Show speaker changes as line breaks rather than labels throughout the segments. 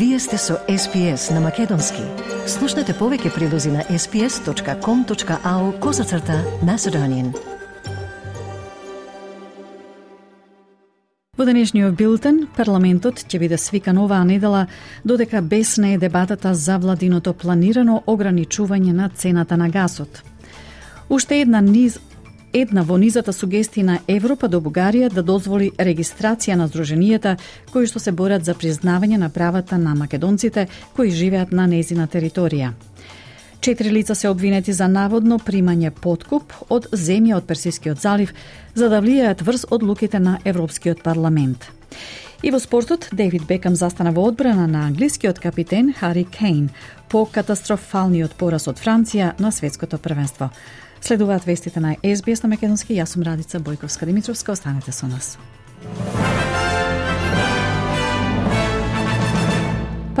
Вие сте со SPS на Македонски. Слушнете повеќе прилози на sps.com.au козацрта на Седонин. Во денешниот билтен, парламентот ќе биде свикан оваа недела, додека без е дебатата за владиното планирано ограничување на цената на гасот. Уште една низ една во низата сугестии на Европа до Бугарија да дозволи регистрација на здруженијата кои што се борат за признавање на правата на македонците кои живеат на незина територија. Четири лица се обвинети за наводно примање подкуп од земја од Персискиот залив за да влијаат врз одлуките на Европскиот парламент. И во спортот, Дейвид Бекам застана во одбрана на англискиот капитен Хари Кейн по катастрофалниот пораз од Франција на светското првенство. Следуваат вестите на СБС на Македонски. Јас сум Радица Бојковска Димитровска. Останете со нас.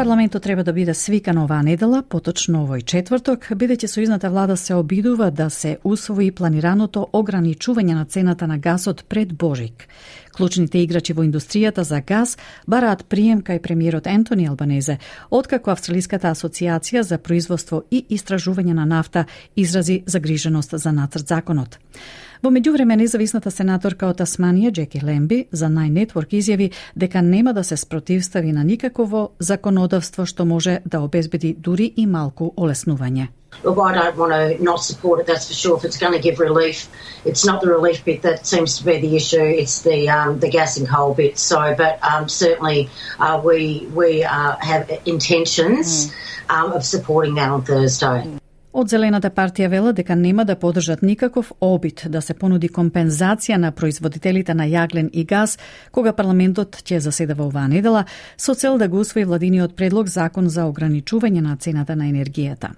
Парламентот треба да биде свикан оваа недела, поточно овој четврток, бидејќи сојузната влада се обидува да се усвои планираното ограничување на цената на гасот пред Божик. Клучните играчи во индустријата за газ бараат прием кај премиерот Ентони Албанезе, откако Австралиската асоциација за производство и истражување на нафта изрази загриженост за нацрт законот. Во меѓувреме независната сенаторка од Тасманија Джеки Лемби за Network изјави дека нема да се спротивстави на никаково законодавство што може да обезбеди дури и малку олеснување.
Look, I don't want to not support it, that's for sure. If it's going to give relief, it's not the relief bit that seems to be the issue, it's the um, the gas and coal bit. So, but um, certainly uh, we, we uh, have intentions mm. um, of supporting that on Thursday.
Од Зелената партија вела дека нема да подржат никаков обид да се понуди компензација на производителите на јаглен и газ кога парламентот ќе заседава оваа недела со цел да го усвои владиниот предлог закон за ограничување на цената на енергијата.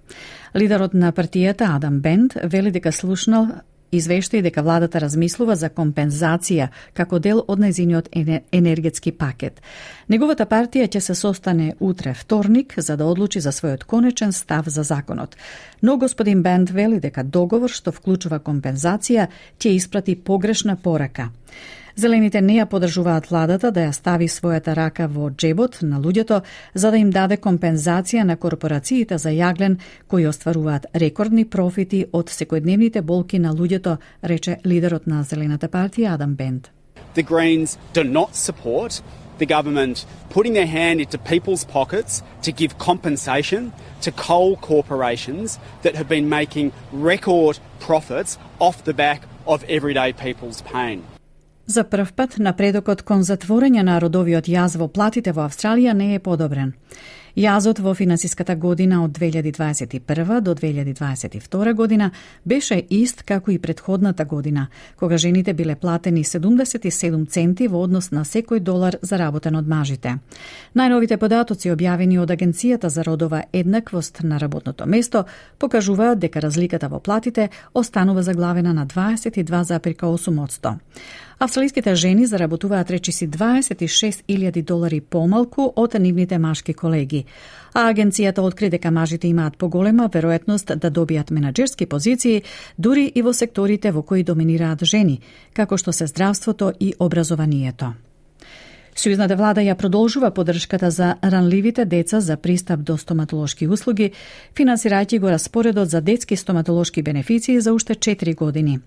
Лидерот на партијата Адам Бенд вели дека слушнал извештај дека владата размислува за компензација како дел од незиниот енергетски пакет. Неговата партија ќе се состане утре вторник за да одлучи за својот конечен став за законот. Но господин Бенд вели дека договор што вклучува компензација ќе испрати погрешна порака. Зелените не ја подржуваат владата да ја стави својата рака во джебот на луѓето за да им даде компензација на корпорациите за јаглен кои остваруваат рекордни профити од секојдневните болки на луѓето, рече лидерот на Зелената партија Адам Бенд.
The Greens do not support the government putting their hand into people's pockets to give compensation to coal corporations that have been making record profits off the back of everyday people's pain.
За прв пат, напредокот кон затворење на родовиот јаз во платите во Австралија не е подобрен. Јазот во финансиската година од 2021 до 2022 година беше ист како и предходната година, кога жените биле платени 77 центи во однос на секој долар заработен од мажите. Најновите податоци објавени од Агенцијата за родова еднаквост на работното место покажуваат дека разликата во платите останува заглавена на 22,8%. Австралиските жени заработуваат речиси 26.000 долари помалку од нивните машки колеги. А агенцијата откри дека мажите имаат поголема веројатност да добијат менаџерски позиции дури и во секторите во кои доминираат жени, како што се здравството и образованието. Сојузната влада ја продолжува поддршката за ранливите деца за пристап до стоматолошки услуги, финансирајќи го распоредот за детски стоматолошки бенефиции за уште 4 години.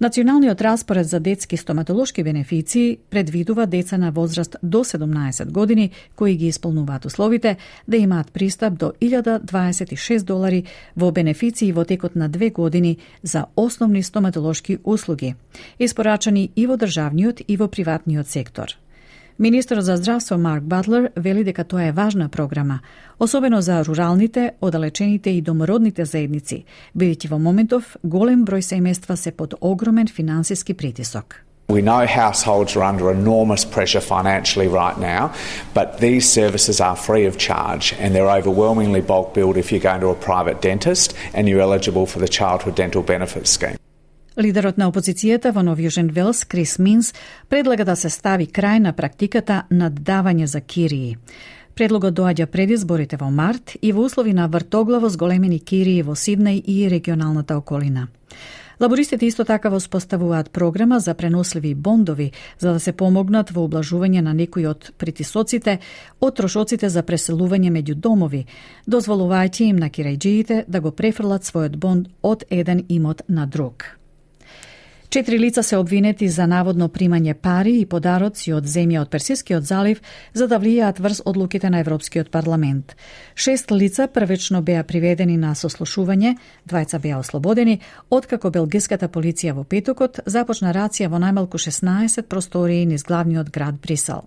Националниот распоред за детски стоматолошки бенефиции предвидува деца на возраст до 17 години кои ги исполнуваат условите да имаат пристап до 1026 долари во бенефиции во текот на две години за основни стоматолошки услуги, испорачани и во државниот и во приватниот сектор. Министерот за здравство Марк Батлер вели дека тоа е важна програма, особено за руралните, одалечените и домородните заедници, бидејќи во моментов голем број семејства се под огромен финансиски притисок.
We know households are under enormous pressure financially right now, but these services are free of charge and they're overwhelmingly bulk billed if you're going to a private dentist and you're eligible for the Childhood Dental Benefits Scheme.
Лидерот на опозицијата во Нов Јужен Велс, Крис Минс, предлага да се стави крај на практиката наддавање за кирии. Предлогот доаѓа пред изборите во март и во услови на вртоглаво зголемени кирии во Сиднеј и регионалната околина. Лабористите исто така воспоставуваат програма за преносливи бондови за да се помогнат во облажување на некои од притисоците од трошоците за преселување меѓу домови, дозволувајќи им на кирајджиите да го префрлат својот бонд од еден имот на друг. Четири лица се обвинети за наводно примање пари и подароци од земја од Персискиот залив за да влијаат врз одлуките на Европскиот парламент. Шест лица првечно беа приведени на сослушување, двајца беа ослободени, откако белгиската полиција во петокот започна рација во најмалку 16 простории низ главниот град Брисел.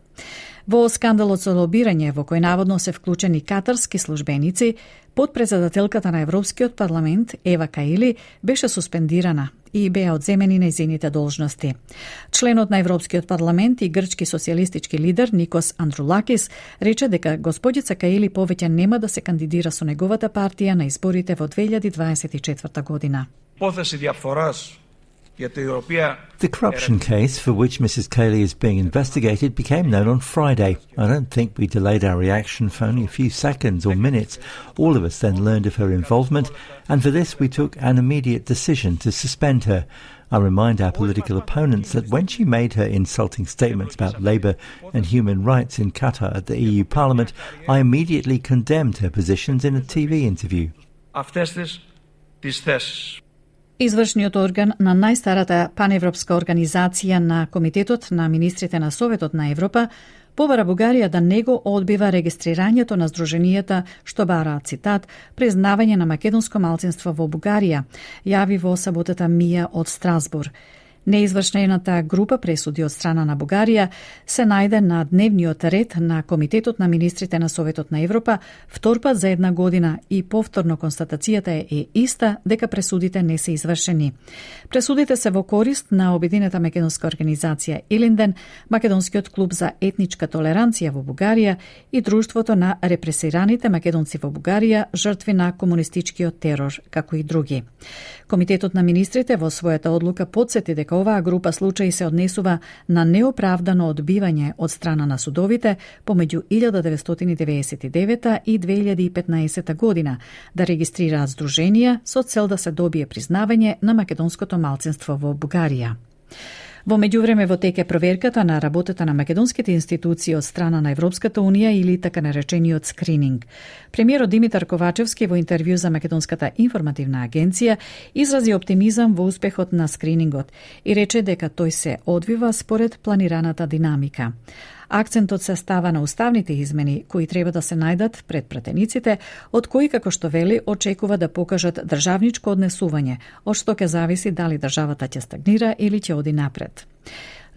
Во скандалот со лобирање во кој наводно се вклучени катарски службеници, подпредседателката на Европскиот парламент Ева Каили беше суспендирана и беа одземени нејзините должности. Членот на Европскиот парламент и грчки социјалистички лидер Никос Андрулакис рече дека господица Каили повеќе нема да се кандидира со неговата партија на изборите во 2024 година.
Υπόθεση διαφθοράς
The corruption case for which Mrs. Cayley is being investigated became known on Friday. I don't think we delayed our reaction for only a few seconds or minutes. All of us then learned of her involvement, and for this we took an immediate decision to suspend her. I remind our political opponents that when she made her insulting statements about labour and human rights in Qatar at the EU Parliament, I immediately condemned her positions in a TV interview.
Извршниот орган на најстарата паневропска организација на Комитетот на министрите на Советот на Европа побара Бугарија да него одбива регистрирањето на здруженијата што бара, цитат признавање на македонско малцинство во Бугарија, јави во саботата Мија од Страсбур. Неизвршнената група пресуди од страна на Бугарија се најде на дневниот ред на Комитетот на министрите на Советот на Европа вторпат за една година и повторно констатацијата е иста дека пресудите не се извршени. Пресудите се во корист на Обединета македонска организација Илинден, Македонскиот клуб за етничка толеранција во Бугарија и Друштвото на репресираните македонци во Бугарија, жртви на комунистичкиот терор, како и други. Комитетот на министрите во својата одлука подсети дека оваа група случаи се однесува на неоправдано одбивање од страна на судовите помеѓу 1999 и 2015 година да регистрираат здруженија со цел да се добие признавање на македонското малцинство во Бугарија. Во меѓувреме во тек е проверката на работата на македонските институции од страна на Европската Унија или така наречениот скрининг. Премиерот Димитар Ковачевски во интервју за Македонската информативна агенција изрази оптимизам во успехот на скринингот и рече дека тој се одвива според планираната динамика. Акцентот се става на уставните измени кои треба да се најдат пред пратениците, од кои, како што вели, очекува да покажат државничко однесување, од што ќе зависи дали државата ќе стагнира или ќе оди напред.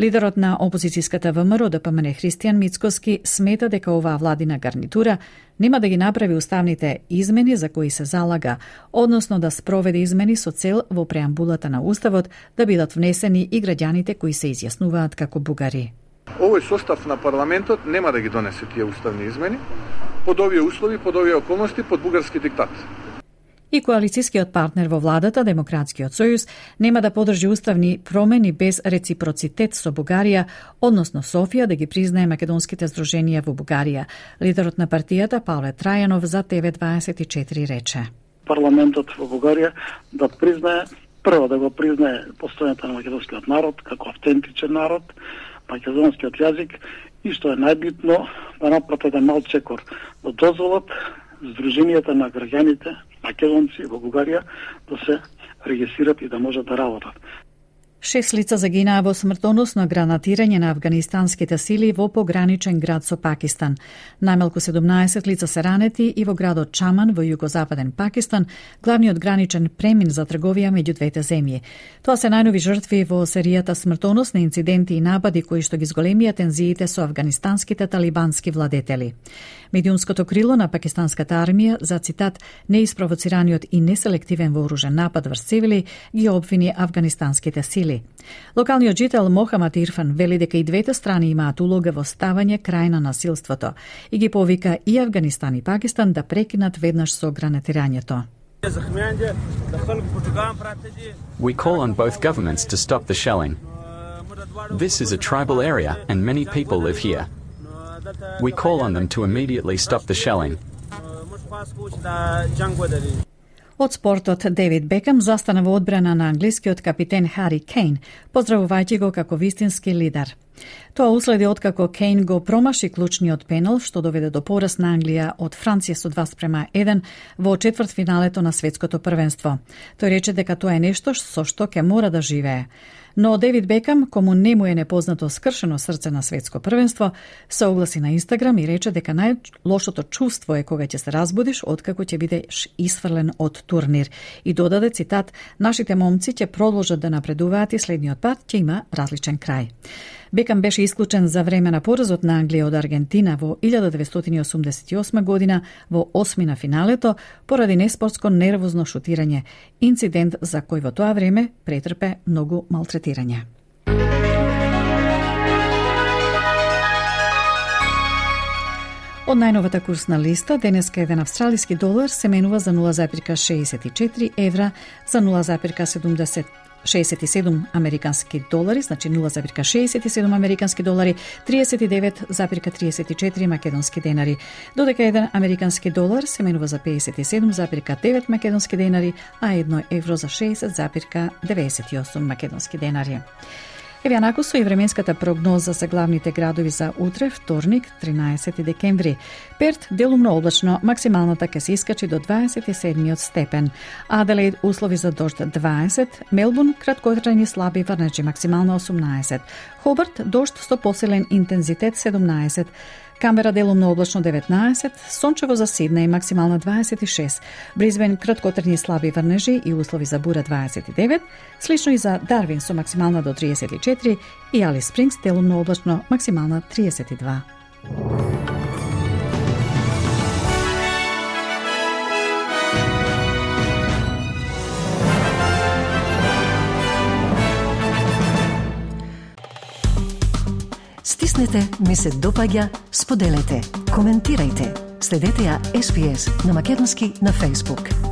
Лидерот на опозицијската ВМРО ДПМН Христијан Мицкоски смета дека оваа владина гарнитура нема да ги направи уставните измени за кои се залага, односно да спроведе измени со цел во преамбулата на Уставот да бидат внесени и граѓаните кои се изјаснуваат како бугари.
Овој состав на парламентот нема да ги донесе тие уставни измени под овие услови, под овие околности, под бугарски диктат.
И коалицискиот партнер во владата, Демократскиот сојуз, нема да подржи уставни промени без реципроцитет со Бугарија, односно Софија да ги признае македонските здруженија во Бугарија. Лидерот на партијата Павле Трајанов за ТВ24 рече.
Парламентот во Бугарија да признае прво да го признае постојањето на македонскиот народ како автентичен народ, македонскиот јазик и што е најбитно па да направат еден мал чекор да дозволат Сдруженијата на граѓаните македонци во Бугарија да се регистрират и да можат да работат.
Шест лица загинаа во смртоносно гранатирање на афганистанските сили во пограничен град со Пакистан. Најмалку 17 лица се ранети и во градот Чаман во југозападен Пакистан, главниот граничен премин за трговија меѓу двете земји. Тоа се најнови жртви во серијата смртоносни инциденти и напади кои што ги зголемија тензиите со афганистанските талибански владетели. Медиумското крило на пакистанската армија за цитат неиспровоцираниот и неселективен вооружен напад врз цивили ги обвини афганистанските сили. Локалниот жител Мохамад Ирфан вели дека и двете страни имаат улога во ставање крај на насилството и ги повика и Афганистан и Пакистан да прекинат веднаш со гранатирањето.
We call on both governments to stop the shelling. This is a tribal area and many people live here. We call on them to immediately stop the shelling.
Од спортот, Девид Бекам застана во одбрана на англискиот капитен Хари Кейн, поздравувајќи го како вистински лидер. Тоа уследи откако Кейн го промаши клучниот пенал, што доведе до пораз на Англија од Франција со 2 спрема 1 во четвртфиналето на светското првенство. Тој рече дека тоа е нешто со што ќе мора да живее. Но Девид Бекам, кому не му е непознато скршено срце на светско првенство, се огласи на Инстаграм и рече дека најлошото чувство е кога ќе се разбудиш откако ќе бидеш исфрлен од турнир. И додаде цитат, нашите момци ќе продолжат да напредуваат и следниот пат ќе има различен крај. Бекам беше исклучен за време на поразот на Англија од Аргентина во 1988 година во осми на финалето поради неспортско нервозно шутирање, инцидент за кој во тоа време претрпе многу малтретирање. Од најновата курсна листа, денеска еден австралиски долар се менува за 0,64 евра, за 0,70 67 американски долари, значи 0,67 американски долари, 39,34 македонски денари, додека еден американски долар се менува за 57,9 македонски денари, а едно евро за 60,98 македонски денари. Еве анако со и временската прогноза за главните градови за утре, вторник, 13 декември. Перт делумно облачно, максималната ќе се искачи до 27 степен. Аделаид услови за дожд 20, Мелбун краткотрајни слаби врнежи максимално 18, Хобарт дожд со посилен интензитет 17, Камбера делумно облачно 19, сончево за Сиднеј максимално 26, Бризбен краткотрни слаби врнежи и услови за бура 29, слично и за Дарвин со максимална до 34 24 и Алис Спрингс делумно облачно максимална 32.
Стиснете, ми се допаѓа, споделете, коментирајте. Следете ја SPS на Македонски на Facebook.